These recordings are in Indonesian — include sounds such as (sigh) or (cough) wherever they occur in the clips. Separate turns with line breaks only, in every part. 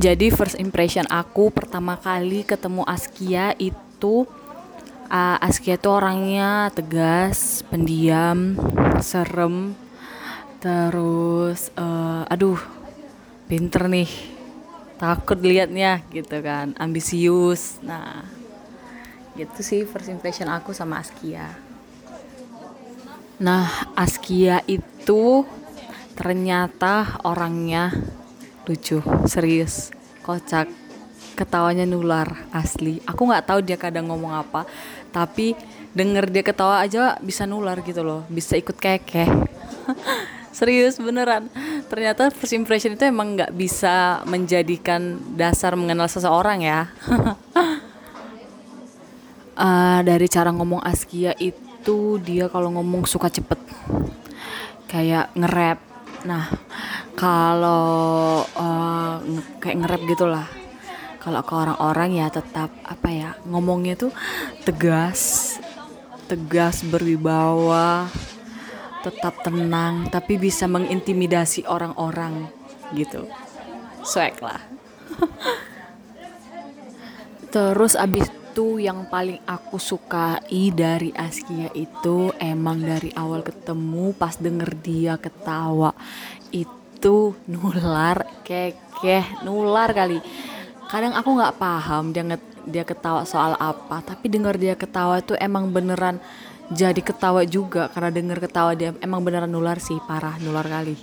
Jadi first impression aku pertama kali ketemu Askia itu uh, Askia itu orangnya tegas, pendiam, serem, terus uh, aduh pinter nih takut liatnya gitu kan ambisius. Nah gitu sih first impression aku sama Askia. Nah Askia itu ternyata orangnya lucu serius. Kocak. Ketawanya nular asli. Aku nggak tahu dia kadang ngomong apa tapi denger dia ketawa aja bisa nular gitu loh. Bisa ikut kekeh. (laughs) Serius beneran. Ternyata first impression itu emang nggak bisa menjadikan dasar mengenal seseorang ya. Uh, (laughs) dari cara ngomong Askia itu dia kalau ngomong suka cepet. Kayak nge-rap. Nah kalau uh, kayak nge-rap gitulah. Kalau ke orang-orang ya tetap apa ya ngomongnya tuh tegas tegas berwibawa tetap tenang tapi bisa mengintimidasi orang-orang gitu. Swag lah. (laughs) Terus abis itu yang paling aku sukai dari Askia itu emang dari awal ketemu pas denger dia ketawa itu nular kekeh nular kali. Kadang aku nggak paham dia dia ketawa soal apa tapi dengar dia ketawa itu emang beneran jadi ketawa juga karena dengar ketawa dia emang beneran nular sih parah nular kali.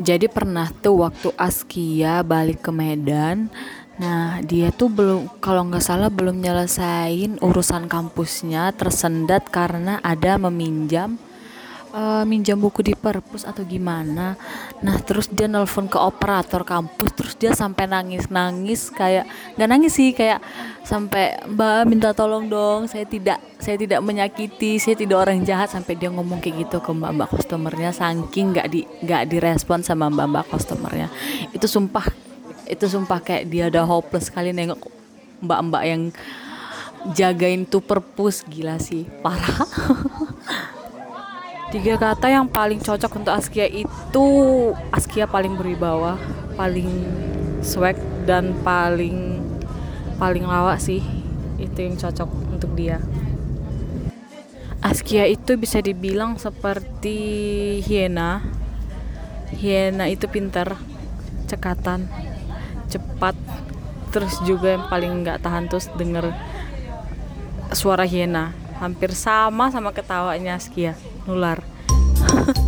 Jadi pernah tuh waktu Askia balik ke Medan Nah, dia tuh belum, kalau nggak salah belum nyelesain urusan kampusnya, tersendat karena ada meminjam uh, minjam buku di perpus atau gimana? Nah terus dia nelpon ke operator kampus terus dia sampai nangis nangis kayak nggak nangis sih kayak sampai mbak minta tolong dong saya tidak saya tidak menyakiti saya tidak orang jahat. Sampai dia ngomong kayak gitu ke mbak mbak customernya saking nggak di nggak direspon sama mbak mbak customernya. Itu sumpah itu sumpah kayak dia udah hopeless kali nengok mbak mbak yang jagain tuh perpus. Gila sih parah (laughs) Tiga kata yang paling cocok untuk Askia itu Askia paling berwibawa, paling swag dan paling paling lawak sih. Itu yang cocok untuk dia. Askia itu bisa dibilang seperti hiena. Hiena itu pintar, cekatan, cepat, terus juga yang paling nggak tahan terus denger suara hiena hampir sama sama ketawanya Askia nular (laughs)